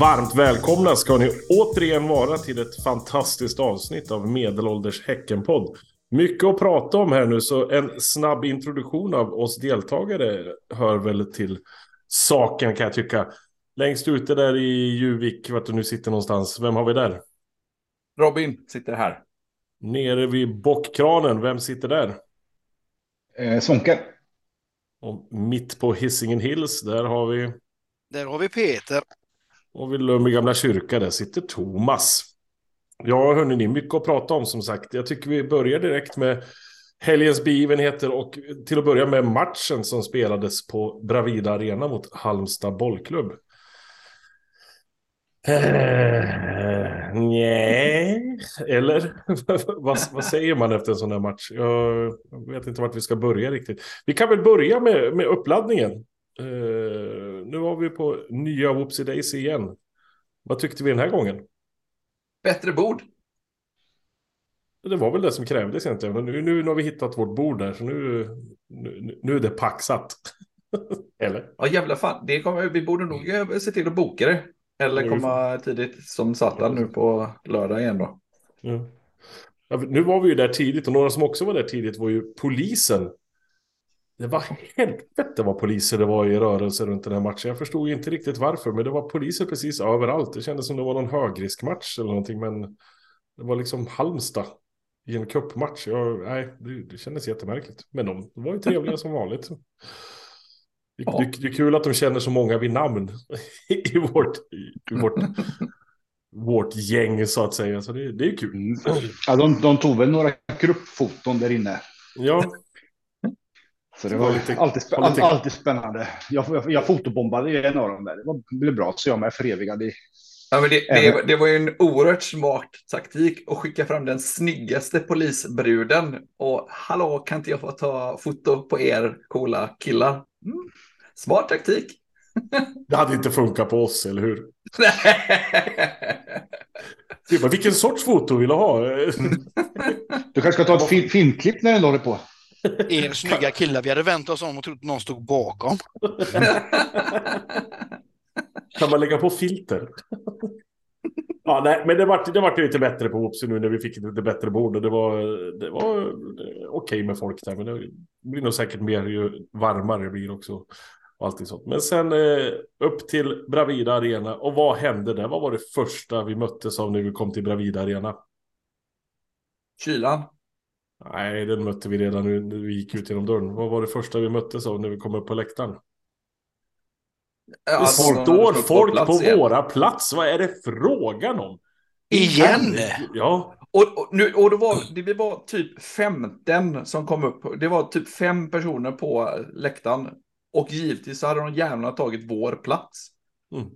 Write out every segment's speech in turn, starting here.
Varmt välkomna ska ni återigen vara till ett fantastiskt avsnitt av Medelålders Häckenpodd. Mycket att prata om här nu, så en snabb introduktion av oss deltagare hör väl till saken kan jag tycka. Längst ute där i Juvik, vart du nu sitter någonstans, vem har vi där? Robin sitter här. Nere vid bockkranen, vem sitter där? Eh, Sonke. Och mitt på Hisingen Hills, där har vi... Där har vi Peter. Och vid Lundby gamla kyrka, där sitter Thomas. Ja, hörni, ni mycket att prata om som sagt. Jag tycker vi börjar direkt med helgens begivenheter och till att börja med matchen som spelades på Bravida Arena mot Halmstad bollklubb. Eh, nej, eller vad, vad, säger man efter en sån här match? Jag vet inte vart vi ska börja riktigt. Vi kan väl börja med, med uppladdningen. Uh, nu var vi på nya Whoopsie Daisy igen. Vad tyckte vi den här gången? Bättre bord. Det var väl det som krävdes egentligen. Men nu, nu har vi hittat vårt bord där, så nu, nu, nu är det paxat. Eller? Ja, jävla fan. Det kommer, vi borde nog se till att boka det. Eller komma tidigt som Zlatan nu på lördag igen då. Ja. Ja, nu var vi ju där tidigt och några som också var där tidigt var ju polisen. Det var helvete vad poliser det var i rörelse runt den här matchen. Jag förstod ju inte riktigt varför, men det var poliser precis överallt. Det kändes som det var någon högriskmatch eller någonting, men det var liksom Halmstad i en cupmatch. Jag, nej, det, det kändes jättemärkligt. Men de var ju trevliga som vanligt. Det, ja. det, det, är kul att de känner så många vid namn i vårt, i vårt, vårt gäng så att säga. Så det, det är kul. Ja, de, de tog väl några gruppfoton där inne. Ja. Så det var, lite, alltid, spä lite... alltid spännande. Jag, jag, jag fotobombade en av dem där. Det blev bra, så jag med förevigad i Ja, men det, det, det, var ju en oerhört smart taktik att skicka fram den snyggaste polisbruden. Och hallå, kan inte jag få ta foto på er coola killar? Mm. Smart taktik. Det hade inte funkat på oss, eller hur? Nej. vilken sorts foto vill du ha? Du kanske ska ta ett fin filmklipp när den håller på. Er snygga killar, vi hade väntat oss om och trott att någon stod bakom. Kan man lägga på filter? ja, nej, men det vart det var lite bättre på Whoopsie nu när vi fick lite bättre bord. Och det var, det var okej okay med folk där. Men det blir nog säkert mer ju varmare det blir också. Och sånt. Men sen eh, upp till Bravida Arena. Och vad hände där? Vad var det första vi möttes av när vi kom till Bravida Arena? Kylan. Nej, den mötte vi redan nu när vi gick ut genom dörren. Vad var det första vi möttes av när vi kom upp på läktaren? det står folk på, på våra plats. Vad är det frågan om? Igen? Ja. Och, och, nu, och det, var, det var typ 15 som kom upp. Det var typ fem personer på läktaren. Och givetvis så hade de gärna tagit vår plats. Mm.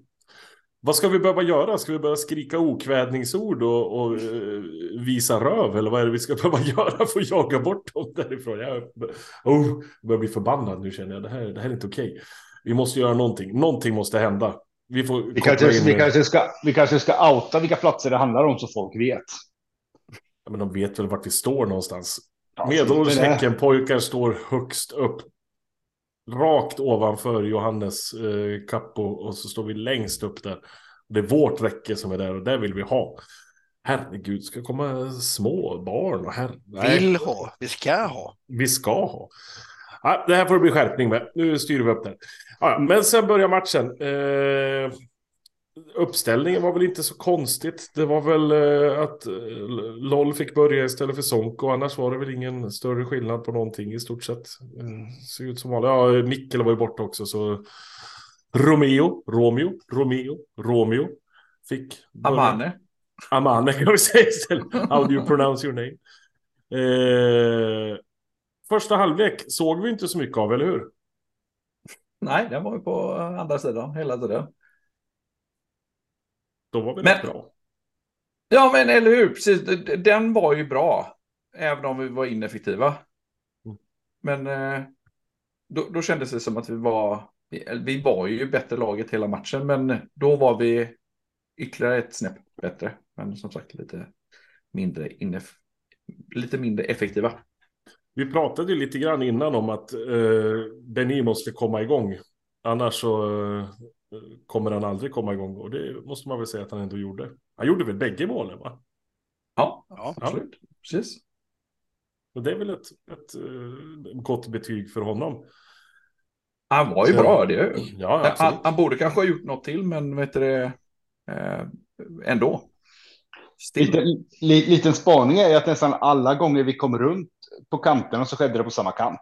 Vad ska vi behöva göra? Ska vi börja skrika okvädningsord och, och uh, visa röv? Eller vad är det vi ska behöva göra för att jaga bort dem därifrån? Jag, oh, börjar bli förbannad nu känner jag. Det här, det här är inte okej. Vi måste göra någonting. Någonting måste hända. Vi, får vi, kanske, vi, kanske ska, vi kanske ska outa vilka platser det handlar om så folk vet. Ja, men de vet väl vart vi står någonstans. Ja, Medelålders Häckenpojkar står högst upp. Rakt ovanför Johannes eh, Kappo och så står vi längst upp där. Det är vårt räcke som är där och det vill vi ha. Herregud, ska komma små barn och herre... Vill ha, vi ska ha. Vi ska ha. Ja, det här får det bli skärpning med. Nu styr vi upp det. Ja, men sen börjar matchen. Eh, uppställningen var väl inte så konstigt. Det var väl eh, att eh, LOL fick börja istället för Sonko. Annars var det väl ingen större skillnad på någonting i stort sett. Ser ut som vanligt. Ja, Mikkel var ju borta också så. Romeo, Romeo, Romeo, Romeo. Fick. Börja. Amane. Amane kan vi säga istället. How do you pronounce your name? Eh, första halvlek såg vi inte så mycket av, eller hur? Nej, den var ju på andra sidan hela tiden. Då var vi men, bra. Ja, men eller hur? Precis. Den var ju bra. Även om vi var ineffektiva. Mm. Men eh, då, då kändes det som att vi var... Vi var ju bättre laget hela matchen, men då var vi ytterligare ett snäpp bättre. Men som sagt lite mindre, ineff lite mindre effektiva. Vi pratade ju lite grann innan om att eh, Benny måste komma igång. Annars så, kommer han aldrig komma igång. Och det måste man väl säga att han ändå gjorde. Han gjorde väl bägge målen va? Ja, ja absolut. Ja. Precis. Och det är väl ett, ett, ett gott betyg för honom. Han var ju Så, bra. Det. Ja, han, han, borde kanske ha gjort något till, men vet du det, eh, ändå. Lite, li, liten spaning är att nästan alla gånger vi kom runt på kanterna så skedde det på samma kant.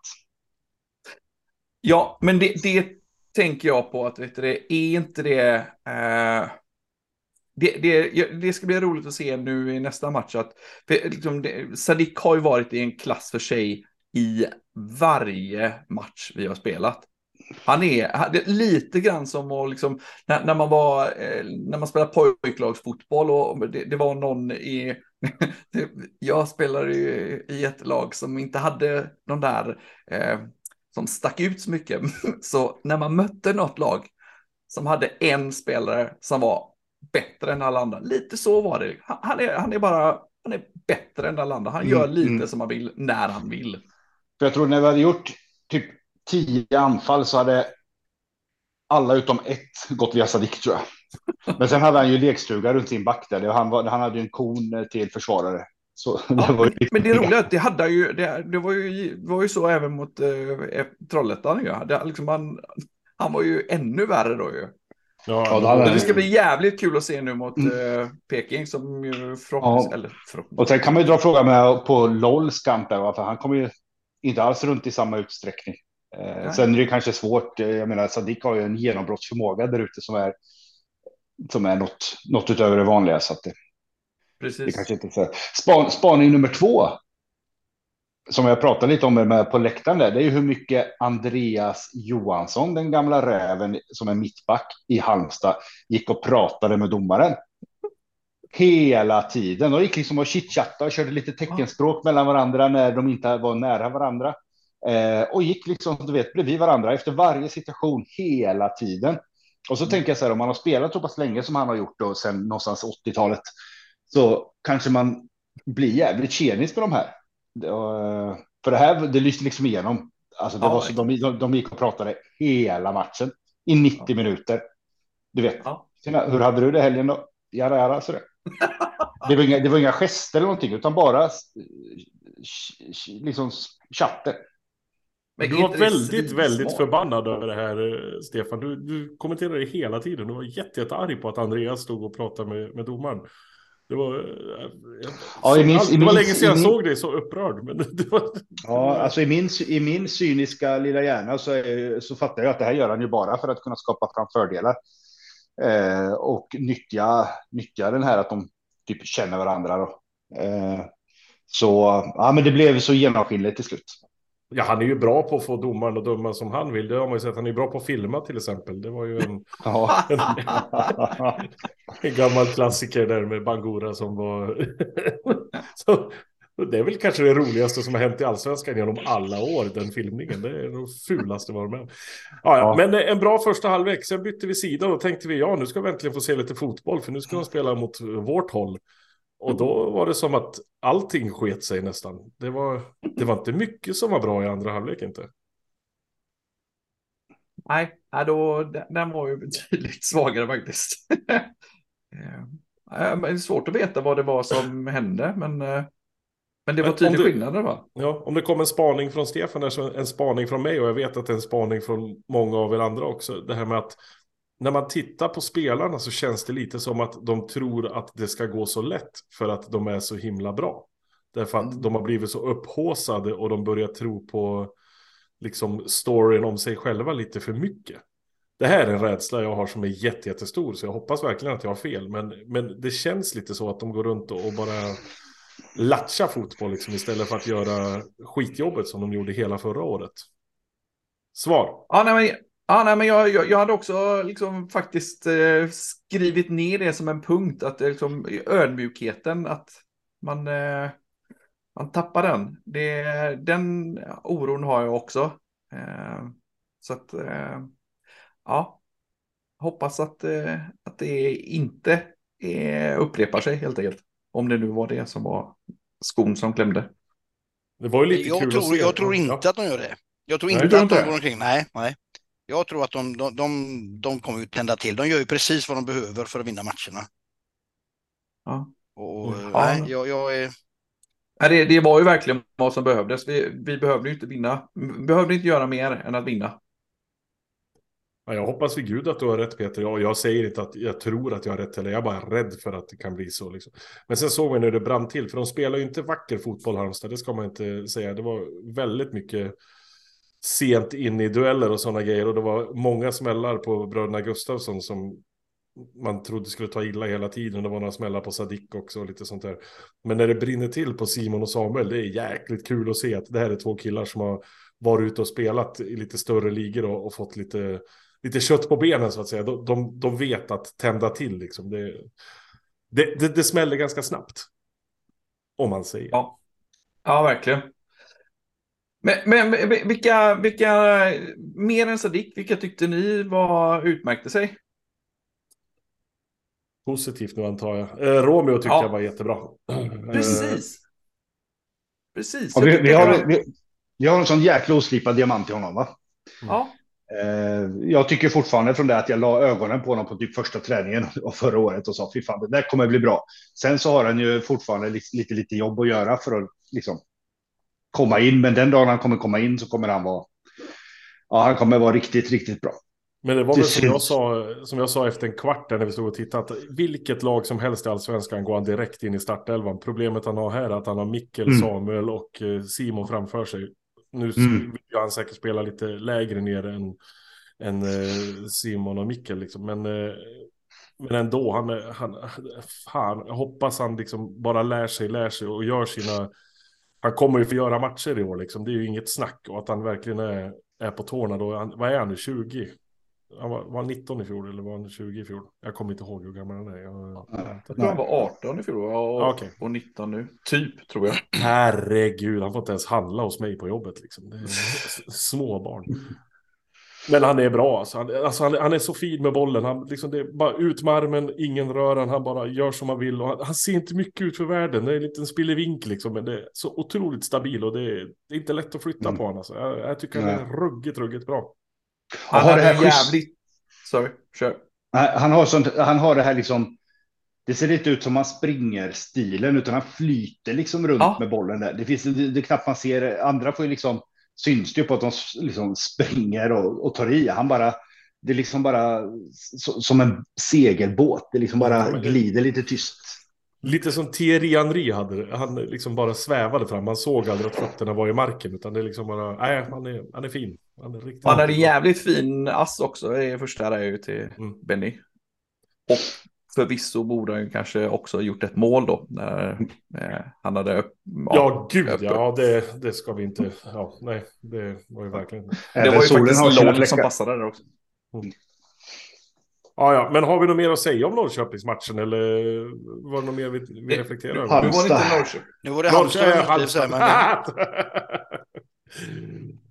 Ja, men det, det tänker jag på att vet du, det är inte det, eh, det, det. Det ska bli roligt att se nu i nästa match att för, liksom, det, Sadik har ju varit i en klass för sig i varje match vi har spelat. Han är, han, är lite grann som att liksom, när, när man var, eh, när man spelade pojklagsfotboll och det, det var någon i, jag spelade ju i ett lag som inte hade de där eh, som stack ut så mycket. Så när man mötte något lag som hade en spelare som var bättre än alla andra, lite så var det. Han är, han är bara, han är bättre än alla andra. Han gör mm, lite mm. som han vill, när han vill. För jag tror när vi hade gjort typ tio anfall så hade alla utom ett gått via Sadik tror jag. Men sen hade han ju lekstuga runt sin back där. Han, var, han hade ju en kon till försvarare. Så, ja, det men, men det roliga är att det hade ju, det, det var ju, var ju så även mot eh, Trollhättan. Ja. Det, liksom han, han var ju ännu värre då ju. Ja, ja det, det ska bli jävligt kul att se nu mot mm. eh, Peking som ju förhoppningsvis... Ja. Eller, förhoppningsvis. Och sen kan man ju dra frågan med på LOLs kamp där, för han kommer ju inte alls runt i samma utsträckning. Eh, sen är det kanske svårt. Eh, jag menar, Sadik har ju en genombrottsförmåga där ute som är som är något, något utöver det vanliga. Så att det, Precis. det kanske inte så. Span, spaning nummer två. Som jag pratade lite om med på läktaren där, det är ju hur mycket Andreas Johansson, den gamla räven som är mittback i Halmstad, gick och pratade med domaren. Hela tiden. De gick liksom och chitchattade och körde lite teckenspråk mellan varandra när de inte var nära varandra. Eh, och gick liksom, du vet, bredvid varandra efter varje situation hela tiden. Och så mm. tänker jag så här, om man har spelat så pass länge som han har gjort då, sen någonstans 80-talet, så kanske man blir jävligt tjenis med de här. Eh, för det här, det lyste liksom igenom. Alltså det ja, var så, de, de, de gick och pratade hela matchen i 90 ja. minuter. Du vet, ja. hur hade du det helgen då? Jada, jada, så det. Det var, inga, det var inga gester eller någonting, utan bara liksom chatter. Men du var väldigt, väldigt förbannad över det här, eh, Stefan. Du, du kommenterade hela tiden. Du var jättearg på att Andreas stod och pratade med, med domaren. Det var, eh, ja, i min, det var länge sedan jag min, såg dig så upprörd. Men det var... Ja, alltså i min, i min cyniska lilla hjärna så, så fattar jag att det här gör han ju bara för att kunna skapa fram fördelar. Eh, och nyttja, nyttja den här att de typ känner varandra. Då. Eh, så ja, men det blev så genomskinligt till slut. Ja, han är ju bra på att få domaren att döma som han vill. Det har man ju sett. Han är bra på att filma till exempel. Det var ju en, en, en gammal klassiker där med Bangura som var... så, det är väl kanske det roligaste som har hänt i allsvenskan genom alla år, den filmningen. Det är det fulaste var med. Ja, ja, men en bra första halvlek. Sen bytte vi sida och tänkte vi ja, nu ska vi äntligen få se lite fotboll, för nu ska de spela mot vårt håll. Och då var det som att allting sket sig nästan. Det var, det var inte mycket som var bra i andra halvlek inte. Nej, då, den var ju betydligt svagare faktiskt. Eh, det är svårt att veta vad det var som hände, men, eh, men det var tydlig skillnad. Va? Ja, om det kom en spaning från Stefan, en spaning från mig och jag vet att det är en spaning från många av er andra också. Det här med att när man tittar på spelarna så känns det lite som att de tror att det ska gå så lätt för att de är så himla bra. Därför att mm. de har blivit så upphåsade och de börjar tro på liksom storyn om sig själva lite för mycket. Det här är en rädsla jag har som är jättestor så jag hoppas verkligen att jag har fel. Men, men det känns lite så att de går runt och, och bara latcha fotboll liksom, istället för att göra skitjobbet som de gjorde hela förra året. Svar? Ja, nej, men Ja, nej, men jag, jag, jag hade också liksom faktiskt eh, skrivit ner det som en punkt, att det liksom, ödmjukheten, att man, eh, man tappar den. Det, den oron har jag också. Eh, så att, eh, ja, hoppas att, eh, att det inte upprepar sig helt enkelt. Om det nu var det som var skon som klämde. Det var ju lite jag kul tror, att se. Jag tror inte att de gör det. Jag tror inte nej, att de går omkring. Nej, nej. Jag tror att de, de, de, de kommer att tända till. De gör ju precis vad de behöver för att vinna matcherna. Ja. Och, Mm. nej, Ja. jag, jag är... Nej, det, det var ju verkligen vad som behövdes. Vi, vi behövde ju inte vinna. Vi behövde inte göra mer än att vinna. Ja, jag hoppas vid gud att du har rätt Peter. Jag, jag säger inte att jag tror att jag har rätt eller jag är bara rädd för att det kan bli så. Liksom. Men sen såg vi när det brann till, för de spelar ju inte vacker fotboll Halmstad, det ska man inte säga. Det var väldigt mycket sent in i dueller och sådana grejer och det var många smällar på bröderna Gustafsson som man trodde skulle ta illa hela tiden. Det var några smällar på Sadik också och lite sånt där. Men när det brinner till på Simon och Samuel, det är jäkligt kul att se att det här är två killar som har varit ute och spelat i lite större ligor och, och fått lite, lite kött på benen så att säga. De, de, de vet att tända till liksom. Det, det, det, det smäller ganska snabbt. Om man säger. Ja, ja verkligen. Men, men vilka, vilka, mer än Sadik, vilka tyckte ni var, utmärkte sig? Positivt nu antar jag. Eh, Romeo tyckte Ja. jag var jättebra. Eh, Precis. Precis. Ja, vi, vi, har, vi, vi har en sån jäkla oslipad diamant i honom va? Ja, Eh, jag tycker fortfarande från det att jag la ögonen på honom på typ första träningen av förra året och sa fy fan det där kommer bli bra. Sen så har han ju fortfarande lite, lite, lite jobb att göra för att liksom komma in. Men den dagen han kommer komma in så kommer han vara. Ja, han kommer vara riktigt, riktigt bra. Men det var väl som jag, sa, som jag sa efter en kvart där när vi stod och tittade. Att vilket lag som helst i allsvenskan går han direkt in i startelvan. Problemet han har här är att han har Mikkel, Mm. Samuel och eh, Simon framför sig. Nu Mm. vill han säkert spela lite lägre ner än, än eh, Simon och Mikkel. Liksom. Men, eh, men ändå, han, han, fan, jag hoppas han liksom bara lär sig, lär sig och gör sina... Han kommer ju få göra matcher i år, liksom. det är ju inget snack. Och att han verkligen är, är på tårna då. Han, vad är han nu, 20? Han var, var han 19 i fjol eller var han 20 i fjol? Jag kommer inte ihåg hur gammal han är. Jag, jag tror han var 18 i fjol och, okej. och 19 nu. Typ, tror jag. Herregud, han får inte ens handla hos mig på jobbet. Liksom. Det är s- små barn. Men han är bra. Alltså. Han, alltså, han, han är så fin med bollen. Han, liksom, det är bara ut med armen, ingen rör han. Han bara gör som han vill. Och han, han ser inte mycket ut för världen. Det är en liten spillevink liksom. Men det är så otroligt stabil. Och det är, det är inte lätt att flytta Mm. på honom. Alltså. Jag, jag tycker han är ruggigt, ruggigt bra. Han har det här jävligt... Sorry, kör. Nej, Han har, sånt, han har det här liksom. Det ser inte ut som han springer stilen utan han flyter liksom runt Ja. med bollen där. Det finns det, det knappt man ser. Andra får ju liksom syns det ju på att de liksom springer och, och tar i. Han bara. Det är liksom bara så, som en segelbåt. Det liksom bara det- glider lite tyst. Lite som Thierry Henry hade det. Han liksom bara svävade fram. Man såg aldrig att fötterna var i marken. Utan det är liksom bara, nej, han är, han är fin. Han är riktigt Han hade jävligt fin ass också i första där ju till Mm. Benny. Och förvisso borde han ju kanske också ha gjort ett mål då. När eh, han hade upp, Ja, gud öppet. ja. Det, det ska vi inte... Ja, nej, det var ju verkligen... Det Även var ju faktiskt LOL som passade där också. Ja, ja, men har vi något mer att säga om Norrköpingsmatchen? Eller var det något mer vi, vi reflekterar över? Ja, Nu var det inte Halmstad. Norrköping. Nu var det Halmstad Halmstad. men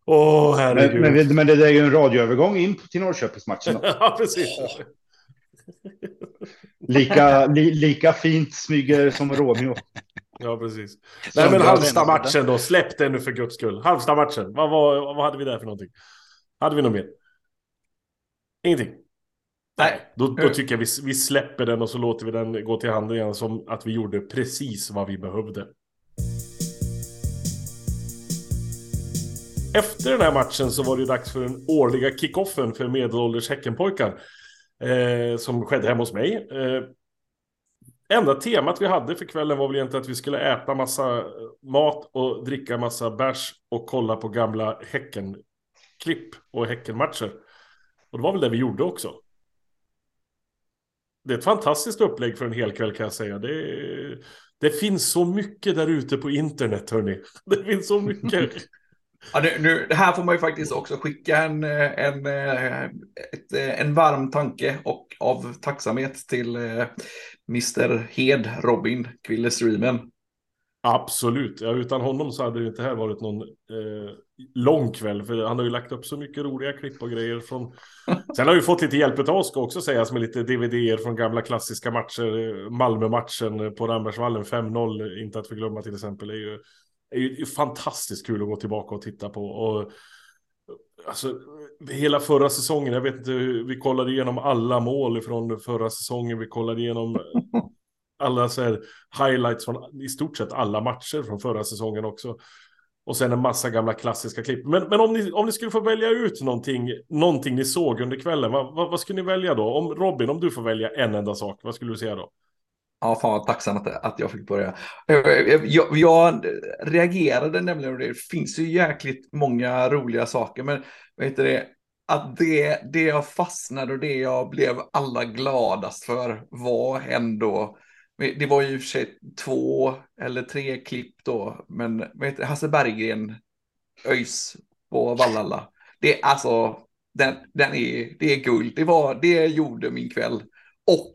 Åh, Men, herregud. men, men det där är ju en radioövergång in till Norrköpingsmatchen. ja, precis. Lika, li, lika fint smyger som Romeo. Ja, precis. Som Nej, men Halmstad-matchen då. Släpp den nu för guds skull. Halmstad-matchen. Vad, var, vad hade vi där för någonting? Hade vi något mer? Ingenting. Nej. Då, då tycker jag vi, vi släpper den och så låter vi den gå till handlingarna som att vi gjorde precis vad vi behövde. Efter den här matchen så var det ju dags för den årliga kickoffen för medelålders Häckenpojkar. Eh, som skedde hemma hos mig. Eh, enda temat vi hade för kvällen var väl egentligen att vi skulle äta massa eh, mat och dricka massa bärs och kolla på gamla Häcken-klipp och Häcken-matcher. Och det var väl det vi gjorde också. Det är ett fantastiskt upplägg för en hel kväll kan jag säga. Det, det finns så mycket där ute på internet hörni. Det finns så mycket. Ja, nu, nu, det här får man ju faktiskt också skicka en, eh, en, eh, ett, eh, en varm tanke och av tacksamhet till Mr Hed, Robin, Kville Streamen. Absolut, ja, utan honom så hade det inte här varit någon eh, lång kväll. För han har ju lagt upp så mycket roliga klipp och grejer från... Sen har vi fått lite hjälp av oss ska också sägas med lite DVD-er från gamla klassiska matcher. Malmö-matchen på Rambergsvallen 5-0, inte att förglömma till exempel, är ju, är ju fantastiskt kul att gå tillbaka och titta på. Och Alltså, hela förra säsongen, jag vet inte, vi kollade igenom alla mål från förra säsongen, vi kollade igenom alla så här highlights från i stort sett alla matcher från förra säsongen också. Och sen en massa gamla klassiska klipp. Men, men om, ni, om ni skulle få välja ut någonting, någonting ni såg under kvällen, vad, vad, vad skulle ni välja då? Om Robin, om du får välja en enda sak, vad skulle du säga då? Ja, fan vad tacksam att, att jag fick börja. Jag, jag reagerade nämligen, och det finns ju jäkligt många roliga saker, men vad heter det, att det, det jag fastnade och det jag blev allra gladast för var ändå, det var ju i och för sig två eller tre klipp då, men vad heter det, Hasse Berggren, ÖIS på Vallalla. Det är alltså, den, den är, det är guld. Det, var, det gjorde min kväll. Och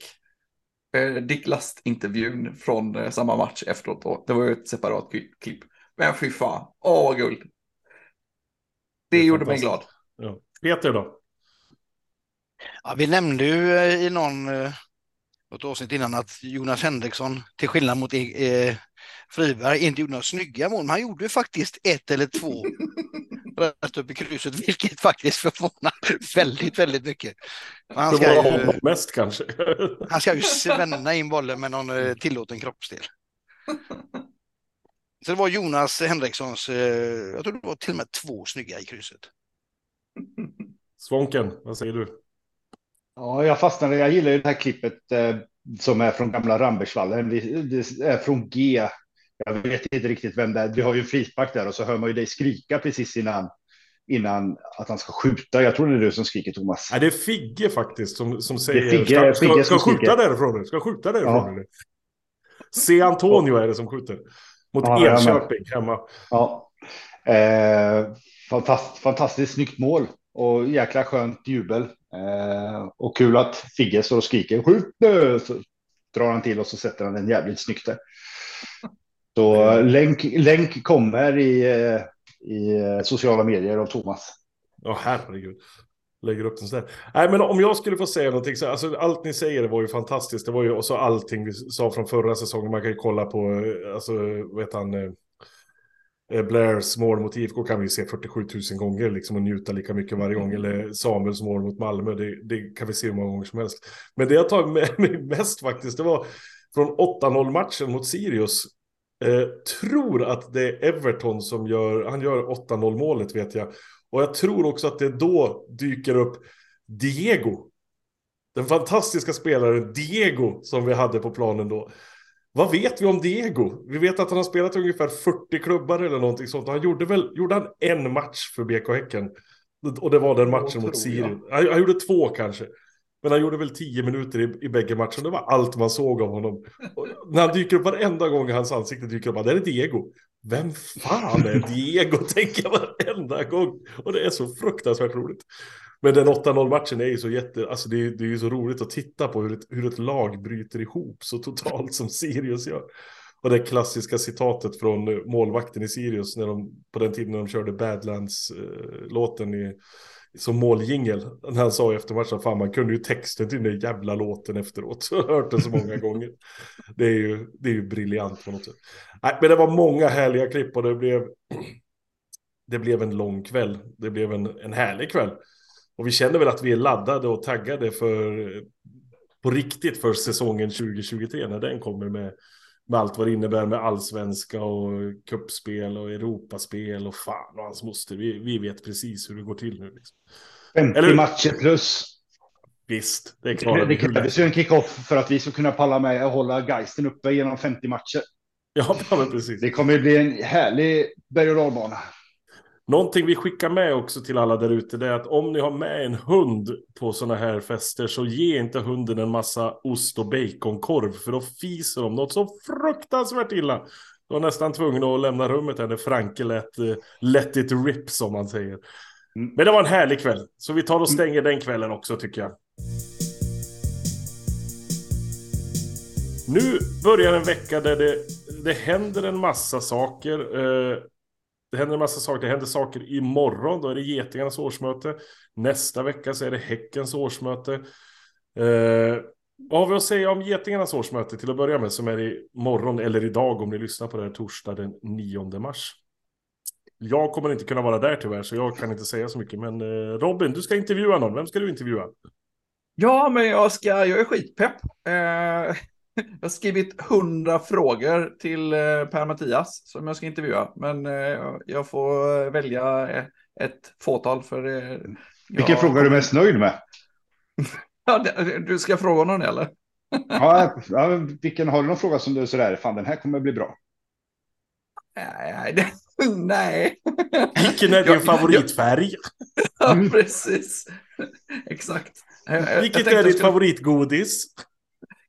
Dick Last-intervjun från eh, samma match efteråt. Då. Det var ju ett separat klipp. Men fy fan, åh vad guld. Det, det gjorde mig glad. Ja. Peter då? Ja, vi nämnde ju eh, i någon, eh, något avsnitt innan att Jonas Henriksson, till skillnad mot eh, Friberg, inte gjorde några snygga mål, men han gjorde ju faktiskt ett eller två rätt upp i krysset, vilket faktiskt förvånar väldigt, väldigt mycket. Han ska, ju, mest kanske. han ska ju svänna in bollen med någon eh, tillåten kroppsdel. Så det var Jonas Henrikssons, eh, jag tror det var till och med två snygga i krysset. Svånken, vad säger du? Ja, jag fastnade. Jag gillar ju det här klippet eh, som är från gamla Rambergsvallen. Det är från G jag vet inte riktigt vem det är. Du har ju en frispark där och så hör man ju dig skrika precis innan innan att han ska skjuta. Jag tror det är du som skriker Thomas. Nej, det är Figge faktiskt som, som säger Figge, ska, Figge ska, ska skjuta därifrån. Ska skjuta därifrån. Ja. Se Antonio är det som skjuter. Mot ja, Enköping hemma. Ja. Eh, fantast, fantastiskt snyggt mål och jäkla skönt jubel. Eh, och kul att Figge står och skriker skjut nu! Så drar han till och så sätter han den jävligt snyggt där. Så länk, länk kommer i, eh, i eh, sociala medier av Thomas. Ja, oh, herregud. Lägger upp den sådär. Nej, men om jag skulle få säga någonting så alltså allt ni säger var ju fantastiskt. Det var ju också allting vi sa från förra säsongen. Man kan ju kolla på, eh, alltså, vet han, Blairs mål mot IFK kan vi se 47 000 gånger liksom och njuta lika mycket varje gång. Eller Samuels mål mot Malmö, det, det kan vi se hur många gånger som helst. Men det jag tar med mig mest faktiskt, det var från 8-0 matchen mot Sirius. Eh, tror att det är Everton som gör, han gör 8-0 målet vet jag. Och jag tror också att det då dyker upp Diego. Den fantastiska spelaren Diego som vi hade på planen då. Vad vet vi om Diego? Vi vet att han har spelat ungefär 40 klubbar eller någonting sånt. Han gjorde väl, gjorde han en match för BK Häcken? Och det var den matchen mot Sirius. Han, han gjorde två kanske. Men han gjorde väl tio minuter i, i bägge matcherna. Det var allt man såg av honom. Och när han dyker upp varenda gång hans ansikte dyker upp, det är Diego. Vem fan är Diego? Tänker jag varenda gång. Och det är så fruktansvärt roligt. Men den 8-0 matchen är ju så jätte, alltså det är, det är ju så roligt att titta på hur ett, hur ett lag bryter ihop så totalt som Sirius gör. Och det klassiska citatet från eh, målvakten i Sirius när de, på den tiden när de körde Badlands-låten eh, i som måljingel. När han sa efter matchen, fan man kunde ju texten till den där jävla låten efteråt. Jag har hört den så många gånger. Det är ju, det är ju briljant på något sätt. Nej, men det var många härliga klipp och det blev, det blev en lång kväll. Det blev en, en härlig kväll. Och vi känner väl att vi är laddade och taggade för på riktigt för säsongen 2023 när den kommer med med allt vad det innebär med allsvenska och kuppspel och Europaspel och fan och hans moster. Vi, vi vet precis hur det går till nu. Liksom. 50 Eller... matcher plus. Visst, det är klart. Det krävs ju en kick-off för att vi ska kunna palla med och hålla geisten uppe genom 50 matcher. Ja, men precis. Det kommer bli en härlig berg och dalbana. Någonting vi skickar med också till alla där ute är att om ni har med en hund på sådana här fester så ge inte hunden en massa ost och baconkorv för då fiser de något så fruktansvärt illa. Du var nästan tvungen att lämna rummet här när Franke lät uh, let it rip som man säger. Mm. Men det var en härlig kväll, så vi tar och stänger den kvällen också tycker jag. Nu börjar en vecka där det, det händer en massa saker. Uh, det händer en massa saker. Det händer saker imorgon. Då är det Getingarnas årsmöte. Nästa vecka så är det Häckens årsmöte. Eh, vad har vi att säga om Getingarnas årsmöte till att börja med? Som är imorgon eller idag om ni lyssnar på det här torsdag den 9 mars. Jag kommer inte kunna vara där tyvärr, så jag kan inte säga så mycket. Men eh, Robin, du ska intervjua någon. Vem ska du intervjua? Ja, men jag ska, jag är skitpepp. Eh, jag har skrivit hundra frågor till eh, Per-Mattias som jag ska intervjua. Men eh, jag får välja eh, ett fåtal för... Vilken jag... fråga är du mest nöjd med? ja, du ska fråga någon eller? ja, ja, vilken har du någon fråga som du är sådär, fan den här kommer bli bra? Nej, nej. Vilken är din favoritfärg? ja, precis. Exakt. Vilket är ditt skulle... favoritgodis?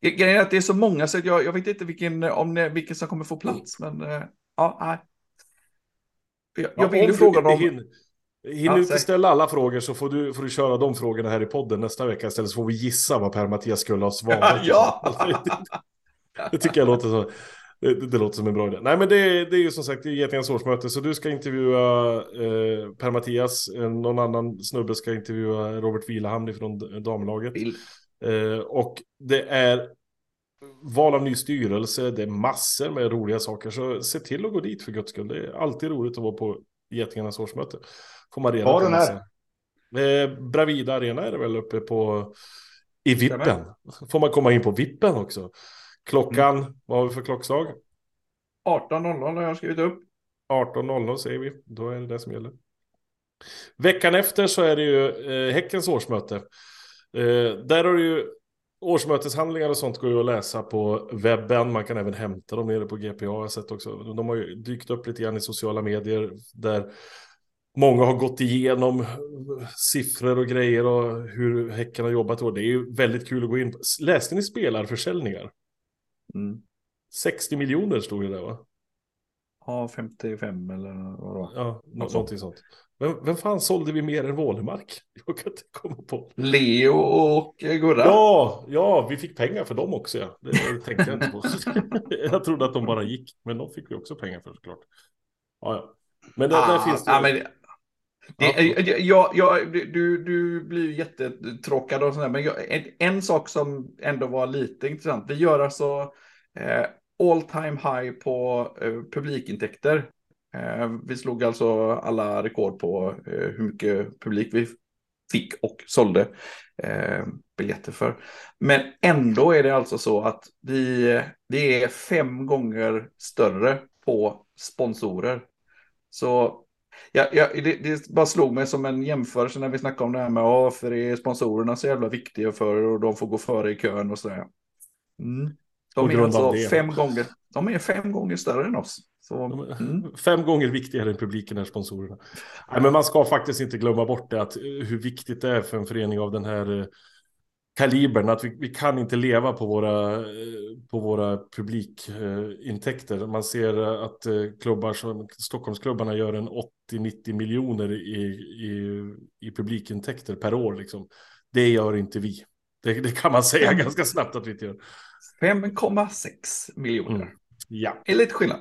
Grejen är att det är så många så jag, jag vet inte vilken, om vilken som kommer få plats. Men uh, ja, nej. Jag, jag vill ju fråga dem. Hinner, hinner inte ställa alla frågor så får du, får du köra de frågorna här i podden nästa vecka istället så får vi gissa vad Per-Mattias skulle ha svarat. ja! det tycker jag låter så. Det, det, låter som en bra idé. Nej men det, det är ju som sagt Getingens årsmöte så du ska intervjua eh, Per-Mattias, eh, någon annan snubbe ska intervjua Robert Vilahamn från damlaget. Eh, och det är val av ny styrelse, det är massor med roliga saker så se till att gå dit för guds skull. Det är alltid roligt att vara på Getingarnas årsmöte. Får man reda på. den här? Eh, Bravida Arena är det väl uppe på i Vippen. Får man komma in på Vippen också. Klockan, mm. vad har vi för klockslag? 18.00 har jag skrivit upp. 18.00 säger vi, då är det det som gäller. Veckan efter så är det ju eh, Häckens årsmöte. Eh, där har du ju årsmöteshandlingar och sånt går ju att läsa på webben. Man kan även hämta dem nere på GPA. Jag har sett också. De har ju dykt upp lite grann i sociala medier där många har gått igenom siffror och grejer och hur Häcken har jobbat. Och det är ju väldigt kul att gå in på. Läste ni spelarförsäljningar? Mm. 60 miljoner stod det där va? Ja, 55 eller vad då? Ja, något någonting sånt. Vem, vem fan sålde vi mer än Wålemark? Jag kan inte komma på. Leo och Gurra. Ja, ja, vi fick pengar för dem också. Ja. Det, det tänkte jag inte på. jag trodde att de bara gick, men de fick vi också pengar för såklart. Ja, ja. Men där, ah, där finns det. Ja, men... Det, ja, ja, du, du blir jättetråkad och sådär, men jag, en, en, sak som ändå var lite intressant. Vi gör alltså eh, all time high på eh, publikintäkter. Eh, vi slog alltså alla rekord på eh, hur mycket publik vi fick och sålde eh, biljetter för. Men ändå är det alltså så att vi, vi är fem gånger större på sponsorer. Så Ja, ja, det, det bara slog mig som en jämförelse när vi snackade om det här med varför är sponsorerna så jävla viktiga för och de får gå före i kön och sådär. Mm. De är alltså fem gånger, de är fem gånger större än oss. Så, mm. Fem gånger viktigare än publiken är sponsorerna. Nej, men man ska faktiskt inte glömma bort det, att hur viktigt det är för en förening av den här eh, kalibern att vi, vi kan inte leva på våra, på våra publikintäkter. Man ser att eh, klubbar som Stockholmsklubbarna gör en 80-90 miljoner i, i, i publikintäkter per år. Liksom. Det gör inte vi. Det, det kan man säga ganska snabbt att vi inte gör. 5,6 miljoner. Mm. Ja. Det är lite skillnad.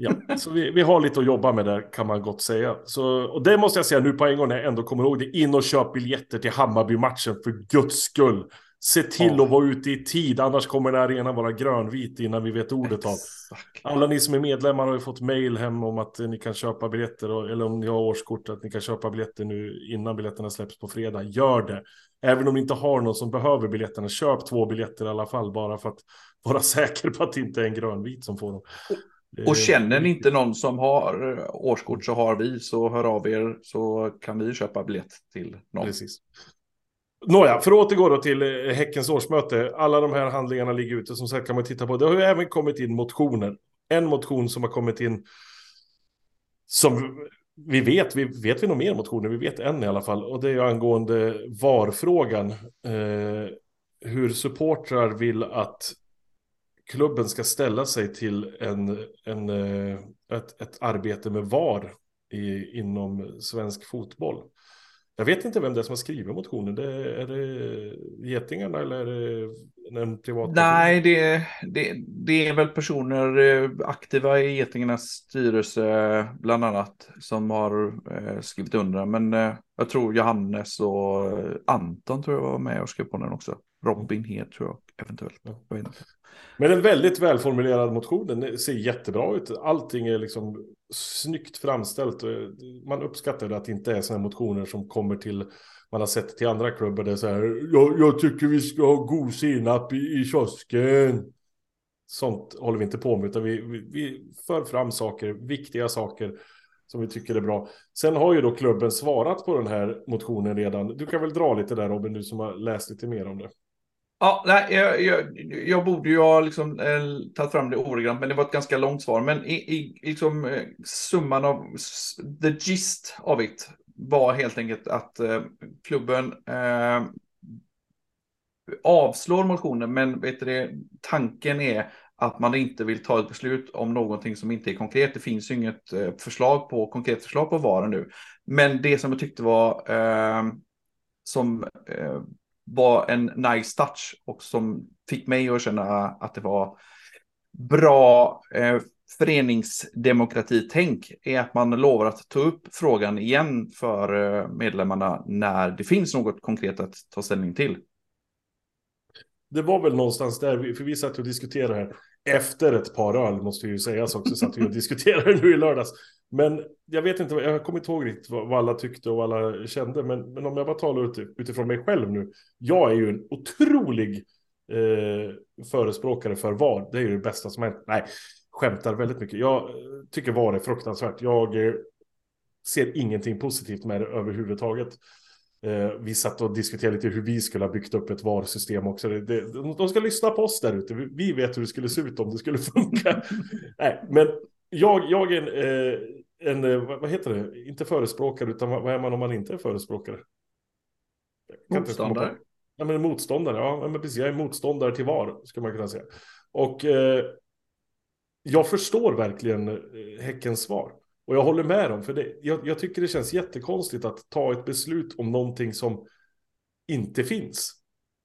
Ja, så vi, vi har lite att jobba med där kan man gott säga. Så, och det måste jag säga nu på en gång när jag ändå kommer ihåg det. In och köp biljetter till Hammarby-matchen för guds skull. Se till oh. att vara ute i tid, annars kommer den arenan vara grönvit innan vi vet ordet av. Alla ni som är medlemmar har ju fått mail hem om att ni kan köpa biljetter, eller om ni har årskort, att ni kan köpa biljetter nu innan biljetterna släpps på fredag. Gör det. Även om ni inte har någon som behöver biljetterna, köp två biljetter i alla fall, bara för att vara säker på att det inte är en grönvit som får dem. Och känner ni inte någon som har eh, årskort så har vi, så hör av er så kan vi köpa biljett till någon. Precis. Nåja, för att återgå då till eh, Häckens årsmöte. Alla de här handlingarna ligger ute, som sagt kan man titta på. Det har ju även kommit in motioner. En motion som har kommit in som vi vet, vi vet vi nog mer motioner, vi vet en i alla fall. Och det är angående VAR-frågan. Eh, hur supportrar vill att klubben ska ställa sig till en, en, eh, ett, ett arbete med VAR i, inom svensk fotboll. Jag vet inte vem det är som har skrivit motionen. Det, är det Getingarna eller är det en privat? Nej, det, det, det är väl personer eh, aktiva i Getingarnas styrelse bland annat som har eh, skrivit under. Men jag tror Johannes och Anton tror jag var med och skrev på den också. Robin Hed tror jag eventuellt. Jag. Men en väldigt välformulerad motion, den ser jättebra ut. Allting är liksom snyggt framställt. Eh, man uppskattar att det inte är sådana motioner som kommer till, man har sett till andra klubbar, det är så här, jag, jag tycker vi ska ha god senap i, i kiosken. Sånt håller vi inte på med, utan vi, vi, vi för fram saker, viktiga saker som vi tycker är bra. Sen har ju då klubben svarat på den här motionen redan. Du kan väl dra lite där Robin, du som har läst lite mer om det. Ja, nej, jag, jag, jag borde ju ha liksom, eh, tagit fram det ordagrant, men det var ett ganska långt svar. Men i, i liksom, eh, summan av, the gist av it var helt enkelt att eh, klubben eh, avslår motionen, men vet du, tanken är att man inte vill ta ett beslut om någonting som inte är konkret. Det finns ju inget eh, förslag på, konkret förslag på VAR nu. Men det som jag tyckte var eh, som eh, var en nice touch och som fick mig att känna att det var bra eh, föreningsdemokratitänk är att man lovar att ta upp frågan igen för eh, medlemmarna när det finns något konkret att ta ställning till. Det var väl någonstans där, för vi satt och diskuterade här efter ett par öl, måste ju sägas också, satt vi och diskuterade nu i lördags. Men jag vet inte, jag kommer inte ihåg riktigt vad, alla tyckte och vad alla kände, men, men om jag bara talar ut, utifrån mig själv nu. Jag är ju en otrolig eh, förespråkare för VAR. Det är ju det bästa som hänt. Nej, skämtar väldigt mycket. Jag eh, tycker VAR är fruktansvärt. Jag eh, ser ingenting positivt med det överhuvudtaget. Eh, vi satt och diskuterade lite hur vi skulle ha byggt upp ett VAR-system också. Det, det, de ska lyssna på oss där ute. Vi, vet hur det skulle se ut om det skulle funka. Nej, men jag, jag är en, eh, en, eh, vad heter det, inte förespråkare, utan vad är man om man inte är förespråkare? Motståndare? Ja, men motståndare, ja, men precis, jag är motståndare till VAR, skulle man kunna säga. Och eh, jag förstår verkligen eh, Häckens svar. Och jag håller med dem, för det, jag, jag, tycker det känns jättekonstigt att ta ett beslut om någonting som inte finns.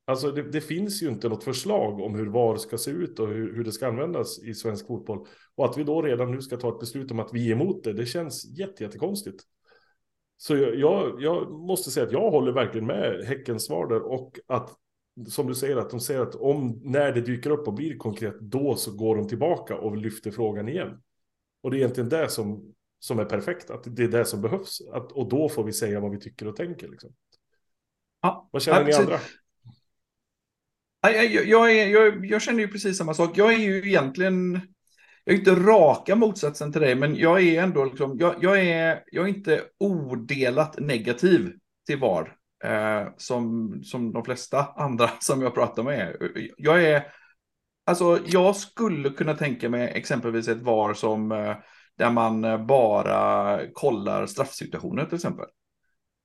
Alltså det, det, finns ju inte något förslag om hur VAR ska se ut och hur, hur det ska användas i svensk fotboll. Och att vi då redan nu ska ta ett beslut om att vi är emot det, det känns jättekonstigt. Så jag, jag, jag, måste säga att jag håller verkligen med Häckens svar där och att som du säger att de säger att om när det dyker upp och blir konkret då så går de tillbaka och lyfter frågan igen. Och det är egentligen det som, som är perfekt, att det är det som behövs. Att, och då får vi säga vad vi tycker och tänker. Liksom. Ja, vad känner ni andra? Jag, jag, jag, jag, känner ju precis samma sak. Jag är ju egentligen, jag är inte raka motsatsen till dig, men jag är ändå liksom, jag, är, jag är inte odelat negativ till VAR. Eh, som, som de flesta andra som jag pratar med. Jag är, alltså jag skulle kunna tänka mig exempelvis ett VAR som eh, där man bara kollar straffsituationer till exempel.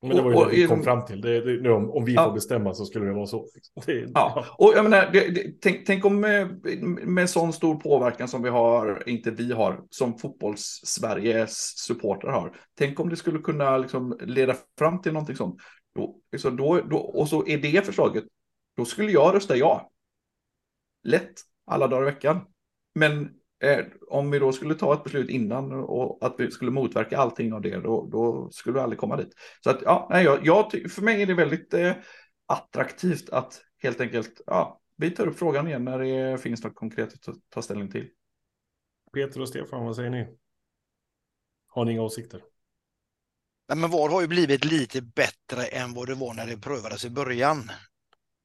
Men det var ju och, det vi kom fram till. Det, det, nu, om, om vi ja. får bestämma så skulle det vara så. Det, ja. och jag menar, det, tänk, tänk, om med, med sån stor påverkan som vi har, inte vi har, som fotbolls-Sveriges supportrar har. Tänk om det skulle kunna liksom leda fram till någonting sånt. Då, liksom då, då, och så är det förslaget, då skulle jag rösta ja. Lätt, alla dagar i veckan. Men Eh, om vi då skulle ta ett beslut innan och att vi skulle motverka allting av det, då, då skulle vi aldrig komma dit. Så att, ja, nej, jag, jag, för mig är det väldigt eh, attraktivt att helt enkelt, ja, vi tar upp frågan igen när det finns något konkret att ta, ta ställning till. Peter och Stefan, vad säger ni? Har ni inga åsikter? Nej, men VAR har ju blivit lite bättre än vad det var när det prövades i början.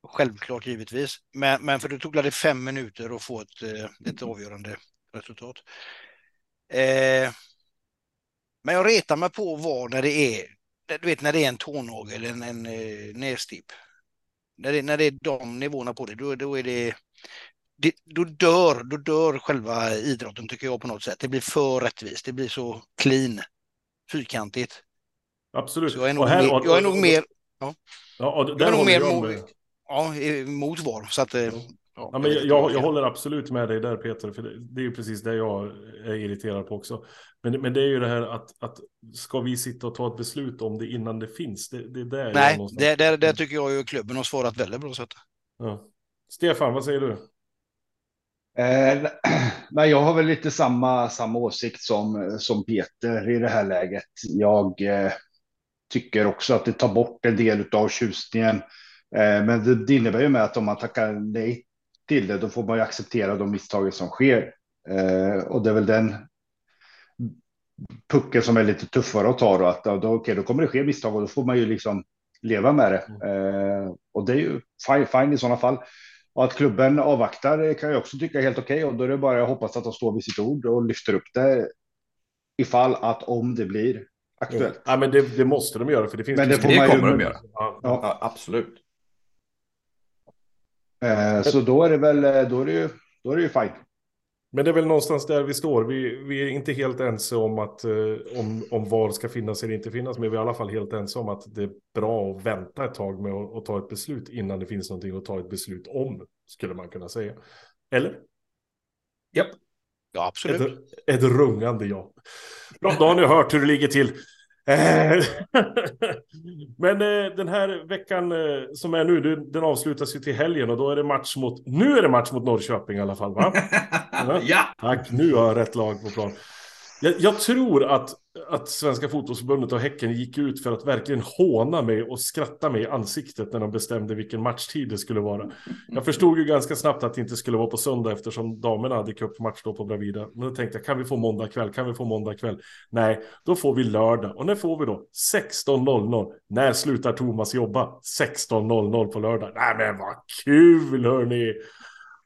Självklart givetvis, men, men för det tog det fem minuter att få ett, eh, ett avgörande resultat. Eh, men jag retar mig på var när det är, du vet när det är en tånagel, en, en eh, nästipp. När det, när det är de nivåerna på det, då, då är det, det, då, dör, då dör själva idrotten tycker jag på något sätt. Det blir för rättvist, det blir så clean, fyrkantigt. Absolut. Så jag är nog här, mer, jag är nog mer, ja. Ja, och jag är nog mer mot, ja, mot VAR. Så att, eh, Ja, ja, men jag, jag, jag, håller absolut med dig där Peter, för det, det är ju precis det jag är irriterad på också. Men, men det är ju det här att, att ska vi sitta och ta ett beslut om det innan det finns? Det, det är där Nej, det, det, det tycker jag ju klubben har svarat väldigt bra. Så ja. Stefan, vad säger du? Eh, nej, jag har väl lite samma, samma åsikt som, som Peter i det här läget. Jag eh, tycker också att det tar bort en del av tjusningen. Eh, men det, det innebär ju med att om man tackar nej till det, då får man ju acceptera de misstag som sker. Eh, och det är väl den pucken som är lite tuffare att ta då, att då, okay, då kommer det ske misstag och då får man ju liksom leva med det. Eh, och det är ju fine, fine i sådana fall. Och att klubben avvaktar kan jag också tycka är helt okej okay, och då är det bara jag hoppas att de står vid sitt ord och lyfter upp det ifall att om det blir aktuellt. Ja, men det, det måste de göra för det finns. Men det, det kommer ju... de göra. Ja. ja. absolut. Eh, så då är det väl, då är det ju, då är det ju fine. Men det är väl någonstans där vi står. Vi, vi är inte helt ense om, att, eh, om, om var ska finnas eller inte finnas. Men vi är i alla fall helt ense om att det är bra att vänta ett tag med att, att ta ett beslut innan det finns någonting att ta ett beslut om. Skulle man kunna säga. Eller? Japp. Ja, absolut. Ett, ett rungande ja. Bra, då har ni hört hur det ligger till. Eh, men eh, den här veckan eh, som är nu, den avslutas ju till helgen och då är det match mot, nu är det match mot Norrköping i alla fall va? ja! Tack, nu har jag rätt lag på plan. Jag, jag, tror att, att Svenska fotbollsförbundet och Häcken gick ut för att verkligen håna mig och skratta mig i ansiktet när de bestämde vilken matchtid det skulle vara. Jag förstod ju ganska snabbt att det inte skulle vara på söndag eftersom damerna hade cupmatch då på Bravida. Men då tänkte jag, kan vi få måndag kväll? Kan vi få måndag kväll? Nej, då får vi lördag. Och när får vi då? 16.00. När slutar Thomas jobba? 16.00 på lördag. Nej men vad kul hörni!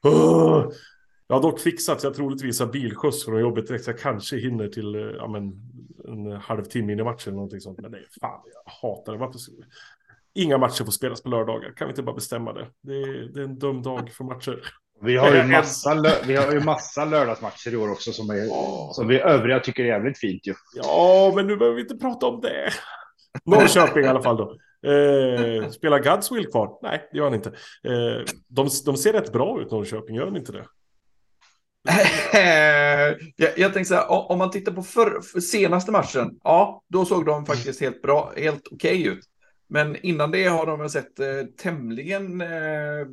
Oh! Jag har dock fixat så jag troligtvis har bilskjuts från jobbet direkt. Så jag kanske hinner till eh, ja, men, en halvtimme in i matchen eller någonting sånt. Men nej, fan, jag hatar det. Varför? Inga matcher får spelas på lördagar. Kan vi inte bara bestämma det? Det är, det är en dum dag för matcher. Vi har ju massa, vi har ju massa lördagsmatcher i år också som, är, oh. som vi övriga tycker är jävligt fint ju. Ja, men nu behöver vi inte prata om det. Norrköping i alla fall då. Eh, spelar Godswill kvar? Nej, det gör han inte. Eh, de, de ser rätt bra ut, Norrköping, gör de inte det? Jag, jag tänkte så här, om man tittar på för, för senaste matchen, ja, då såg de faktiskt helt bra, helt okej okay ut. Men innan det har de sett eh, tämligen eh,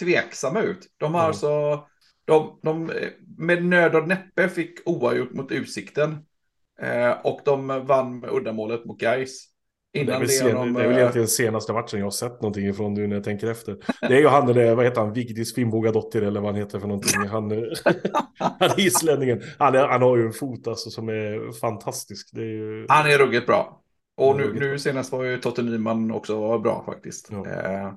tveksamma ut. De har mm. alltså, de, de, med nöd och näppe fick oavgjort mot Utsikten. Eh, och de vann med uddamålet mot Gais. Innan det, är sen, de, det är väl egentligen senaste matchen jag har sett någonting ifrån nu när jag tänker efter. Det är ju han, eller vad heter han, Vigdis Finnboga-dotter eller vad han heter för någonting. Han, han är islänningen. Han, är, han har ju en fot alltså som är fantastisk. Är ju... Han är ruggigt bra. Och nu, nu senast var ju Totte Nyman också bra faktiskt. Ja. Eh,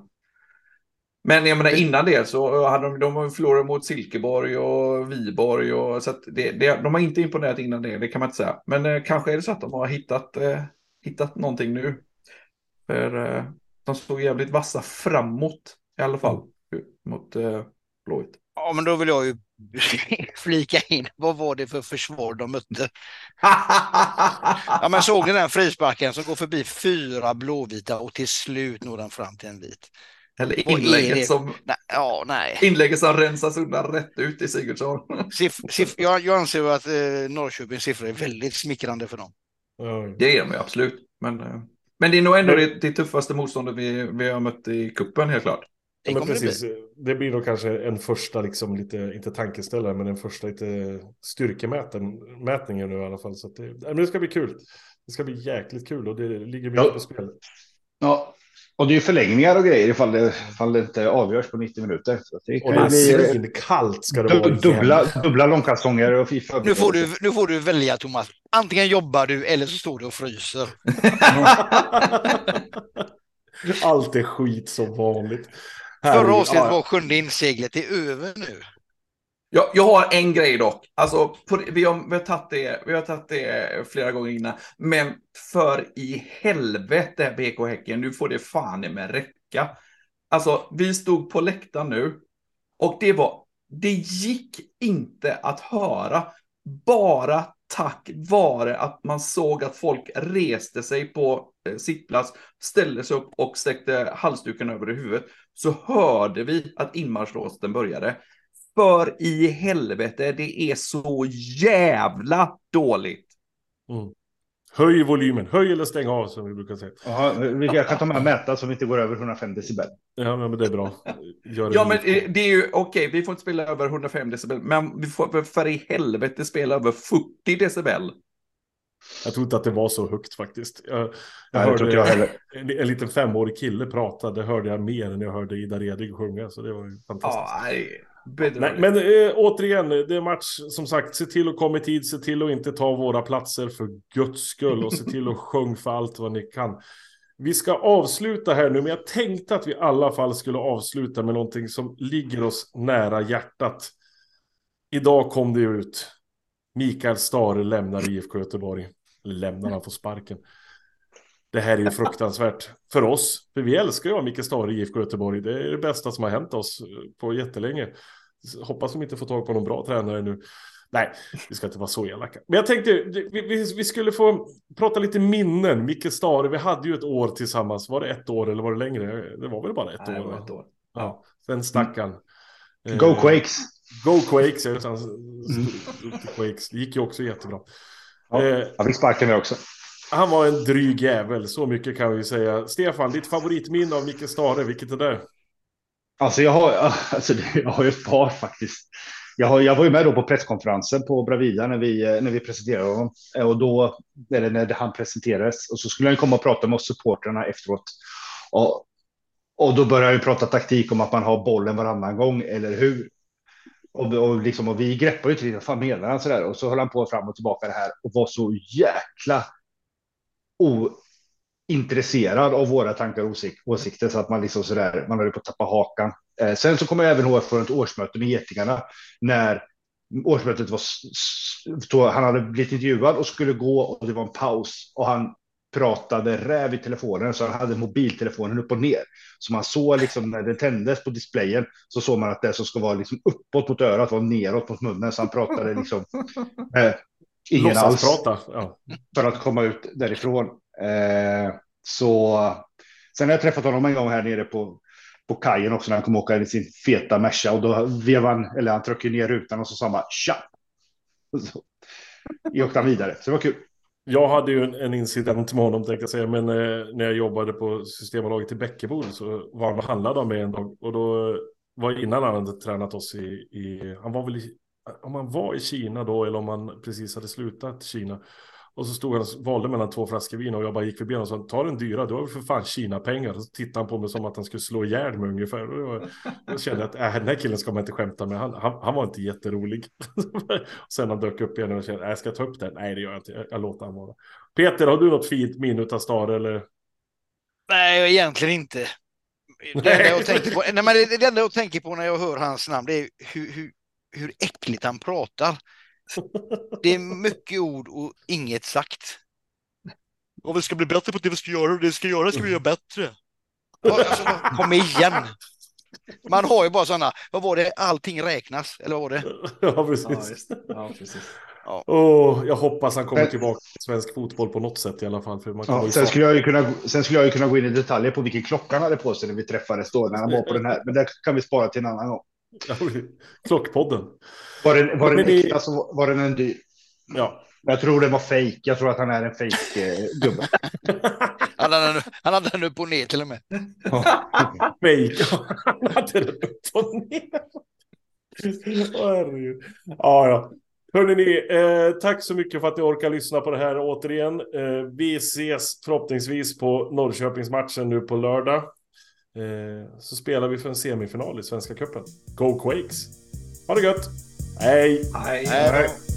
men jag menar innan det så hade de, de förlorat mot Silkeborg och Viborg. Och, så det, det, de har inte imponerat innan det, det kan man inte säga. Men eh, kanske är det så att de har hittat eh, hittat någonting nu. För eh, de såg jävligt vassa framåt i alla fall mot eh, Blåvitt. Ja, men då vill jag ju flika in. Vad var det för försvar de mötte? ja, men såg ni den frisparken som går förbi fyra blåvita och till slut når den fram till en vit? Eller inlägget som, nej, ja, nej. inlägget som rensas undan rätt ut i Sigurdsson. Siff, siff, jag, jag anser att eh, Norrköpings siffror är väldigt smickrande för dem. Det är de absolut. Men, eh, men det är nog ändå det, det tuffaste motståndet vi, vi har mött i kuppen helt klart. Det, ja, precis. Det, bli. det blir då kanske en första, liksom, lite, inte tankeställare, men en första lite styrkemätningen nu i alla fall. Så det, men det ska bli kul. Det ska bli jäkligt kul och det ligger mycket ja. på spel. Ja, och det är ju förlängningar och grejer ifall det, ifall det inte avgörs på 90 minuter. Så det och det är kallt ska det vara. Dubbla, dubbla långkalsonger och FIFA. Nu får, du, nu får du välja Thomas. Antingen jobbar du eller så står du och fryser. Allt är skit som vanligt. Förra avsnittet var sjunde inseglet. Det är över nu. Jag, jag har en grej dock. Alltså, på, vi, har, vi, har tagit det, vi har tagit det flera gånger innan. Men för i helvete, BK Häcken, nu får det fan i med räcka. Alltså, vi stod på läktaren nu och det var, det gick inte att höra. Bara tack vare att man såg att folk reste sig på eh, sittplats, ställde sig upp och sträckte halsduken över huvudet, så hörde vi att inmarschlåsten började. För i helvete, det är så jävla dåligt. Mm. Höj volymen, höj eller stäng av som vi brukar säga. Ja, jag kan ta med och mäta så vi inte går över 105 decibel. Ja, men det är bra. Gör ja, men eh, det är ju okej, okay, vi får inte spela över 105 decibel, men vi får för i helvete spela över 40 decibel. Jag tror inte att det var så högt faktiskt. Jag, jag Nej, det jag hörde heller. en, en liten femårig kille prata, det hörde jag mer än jag hörde Ida Redig sjunga, så det var ju fantastiskt. Ja, nej. Men eh, återigen, det är match, som sagt, se till att komma i tid, se till att inte ta våra platser för guds skull och se till att sjung för allt vad ni kan. Vi ska avsluta här nu, men jag tänkte att vi i alla fall skulle avsluta med någonting som ligger oss nära hjärtat. Idag kom det ut. Mikael Stare lämnar IFK Göteborg. Eller lämnar, han får sparken. Det här är ju fruktansvärt för oss. För vi älskar ju Mikael Stare i IFK Göteborg. Det är det bästa som har hänt oss på jättelänge. Hoppas de inte får tag på någon bra tränare nu. Nej, vi ska inte vara så elaka. Men jag tänkte, vi, vi, vi skulle få prata lite minnen. Micke Stare, vi hade ju ett år tillsammans. Var det ett år eller var det längre? Det var väl bara ett Nej, det år? var va? ett år. Ja, sen stack han. Go Eh, Quakes! Go Quakes, jag vet han till Quakes. Det gick ju också jättebra. Ja, Eh, han fick sparken där också. han var en dryg jävel, så mycket kan vi säga. Stefan, ditt favoritminne av Micke Stare, vilket är det? Alltså jag har, alltså jag har ju ett par faktiskt. Jag, har, jag var ju med då på presskonferensen på Bravida när vi, eh, när vi presenterade honom. Eh, och då, eller när han presenterades, och så skulle han komma och prata med oss supportrarna efteråt. Och, och då började han prata taktik om att man har bollen varannan gång, eller hur? Och, och, liksom, och vi greppade ju inte riktigt, vad fan menar han sådär? Och så höll han på fram och tillbaka det här och var så jäkla ointresserad av våra tankar och åsik- åsikter så att man liksom sådär, man höll på att tappa hakan. Eh, sen så kommer jag även ihåg från ett årsmöte med Getingarna när årsmötet var, han hade blivit intervjuad och skulle gå och det var en paus och han pratade räv i telefonen så han hade mobiltelefonen upp och ner. Så man såg liksom när den tändes på displayen så såg man att det som ska vara liksom uppåt mot örat var neråt mot munnen så han pratade liksom eh, ingen alls Låtsasprata. Ja. för att komma ut därifrån. Eh, så sen har jag träffat honom en gång här nere på, på kajen också när han kom åka i sin feta Merca och då vevade han, eller han tryckte ner rutan och så sa han bara tja. Så åkte han vidare, så det var kul. Jag hade ju en, en incident med honom, tänkte jag säga, men eh, när jag jobbade på Systembolaget i Bäckebol så var han och handlade med en dag. Och då var innan han hade tränat oss i, i han var väl i, om han var i Kina då eller om han precis hade slutat Kina. Och så stod han och valde mellan två flaskor vin och jag bara gick förbi honom och sa ta den dyra, du har för fan Kina-pengar. Så tittade han på mig som att han skulle slå ihjäl mig ungefär. Och då kände jag att äh, den här killen ska man inte skämta med, han, han, han var inte jätterolig. och sen han dök upp igen och kände, äh, jag ska ta upp den. Nej, det gör jag inte, jag, jag låter han vara. Peter, har du något fint minne av Stare eller? Nej, egentligen inte. Det enda, jag tänker på, nej, men det enda jag tänker på när jag hör hans namn det är hur, hur, hur äckligt han pratar. Det är mycket ord och inget sagt. Om vi ska bli bättre på det vi ska göra och det vi ska göra ska vi göra bättre. Ja, Alltså, kom igen. Man har ju bara sådana, vad var det, allting räknas, eller vad var det? ja, Ja, precis. just det. Ja, precis. Åh, jag hoppas han kommer Men- tillbaka till svensk fotboll på något sätt i alla fall. För man Ja, sen, skulle jag ju kunna, sen skulle jag ju kunna gå in i detaljer på vilken klocka han hade på sig när vi träffades då, när han var på den här. Men det kan vi spara till en annan gång. Klockpodden. Var den, var den det- äkta så var den en dyr. Ja. Jag tror det var fake. Jag tror att han är en fake eh, gubbe. Han hade, den- han hade den upp och ner till och med. Fake. Han hade den upp och ner. Herregud. Ja, ja. Hörrni, ni, eh, tack så mycket för att ni orkar lyssna på det här återigen. Eh, vi ses förhoppningsvis på Norrköpingsmatchen nu på lördag. Eh, så spelar vi för en semifinal i Svenska Cupen. Go Quakes! Ha det gött! Hej! Nej. Nej, då.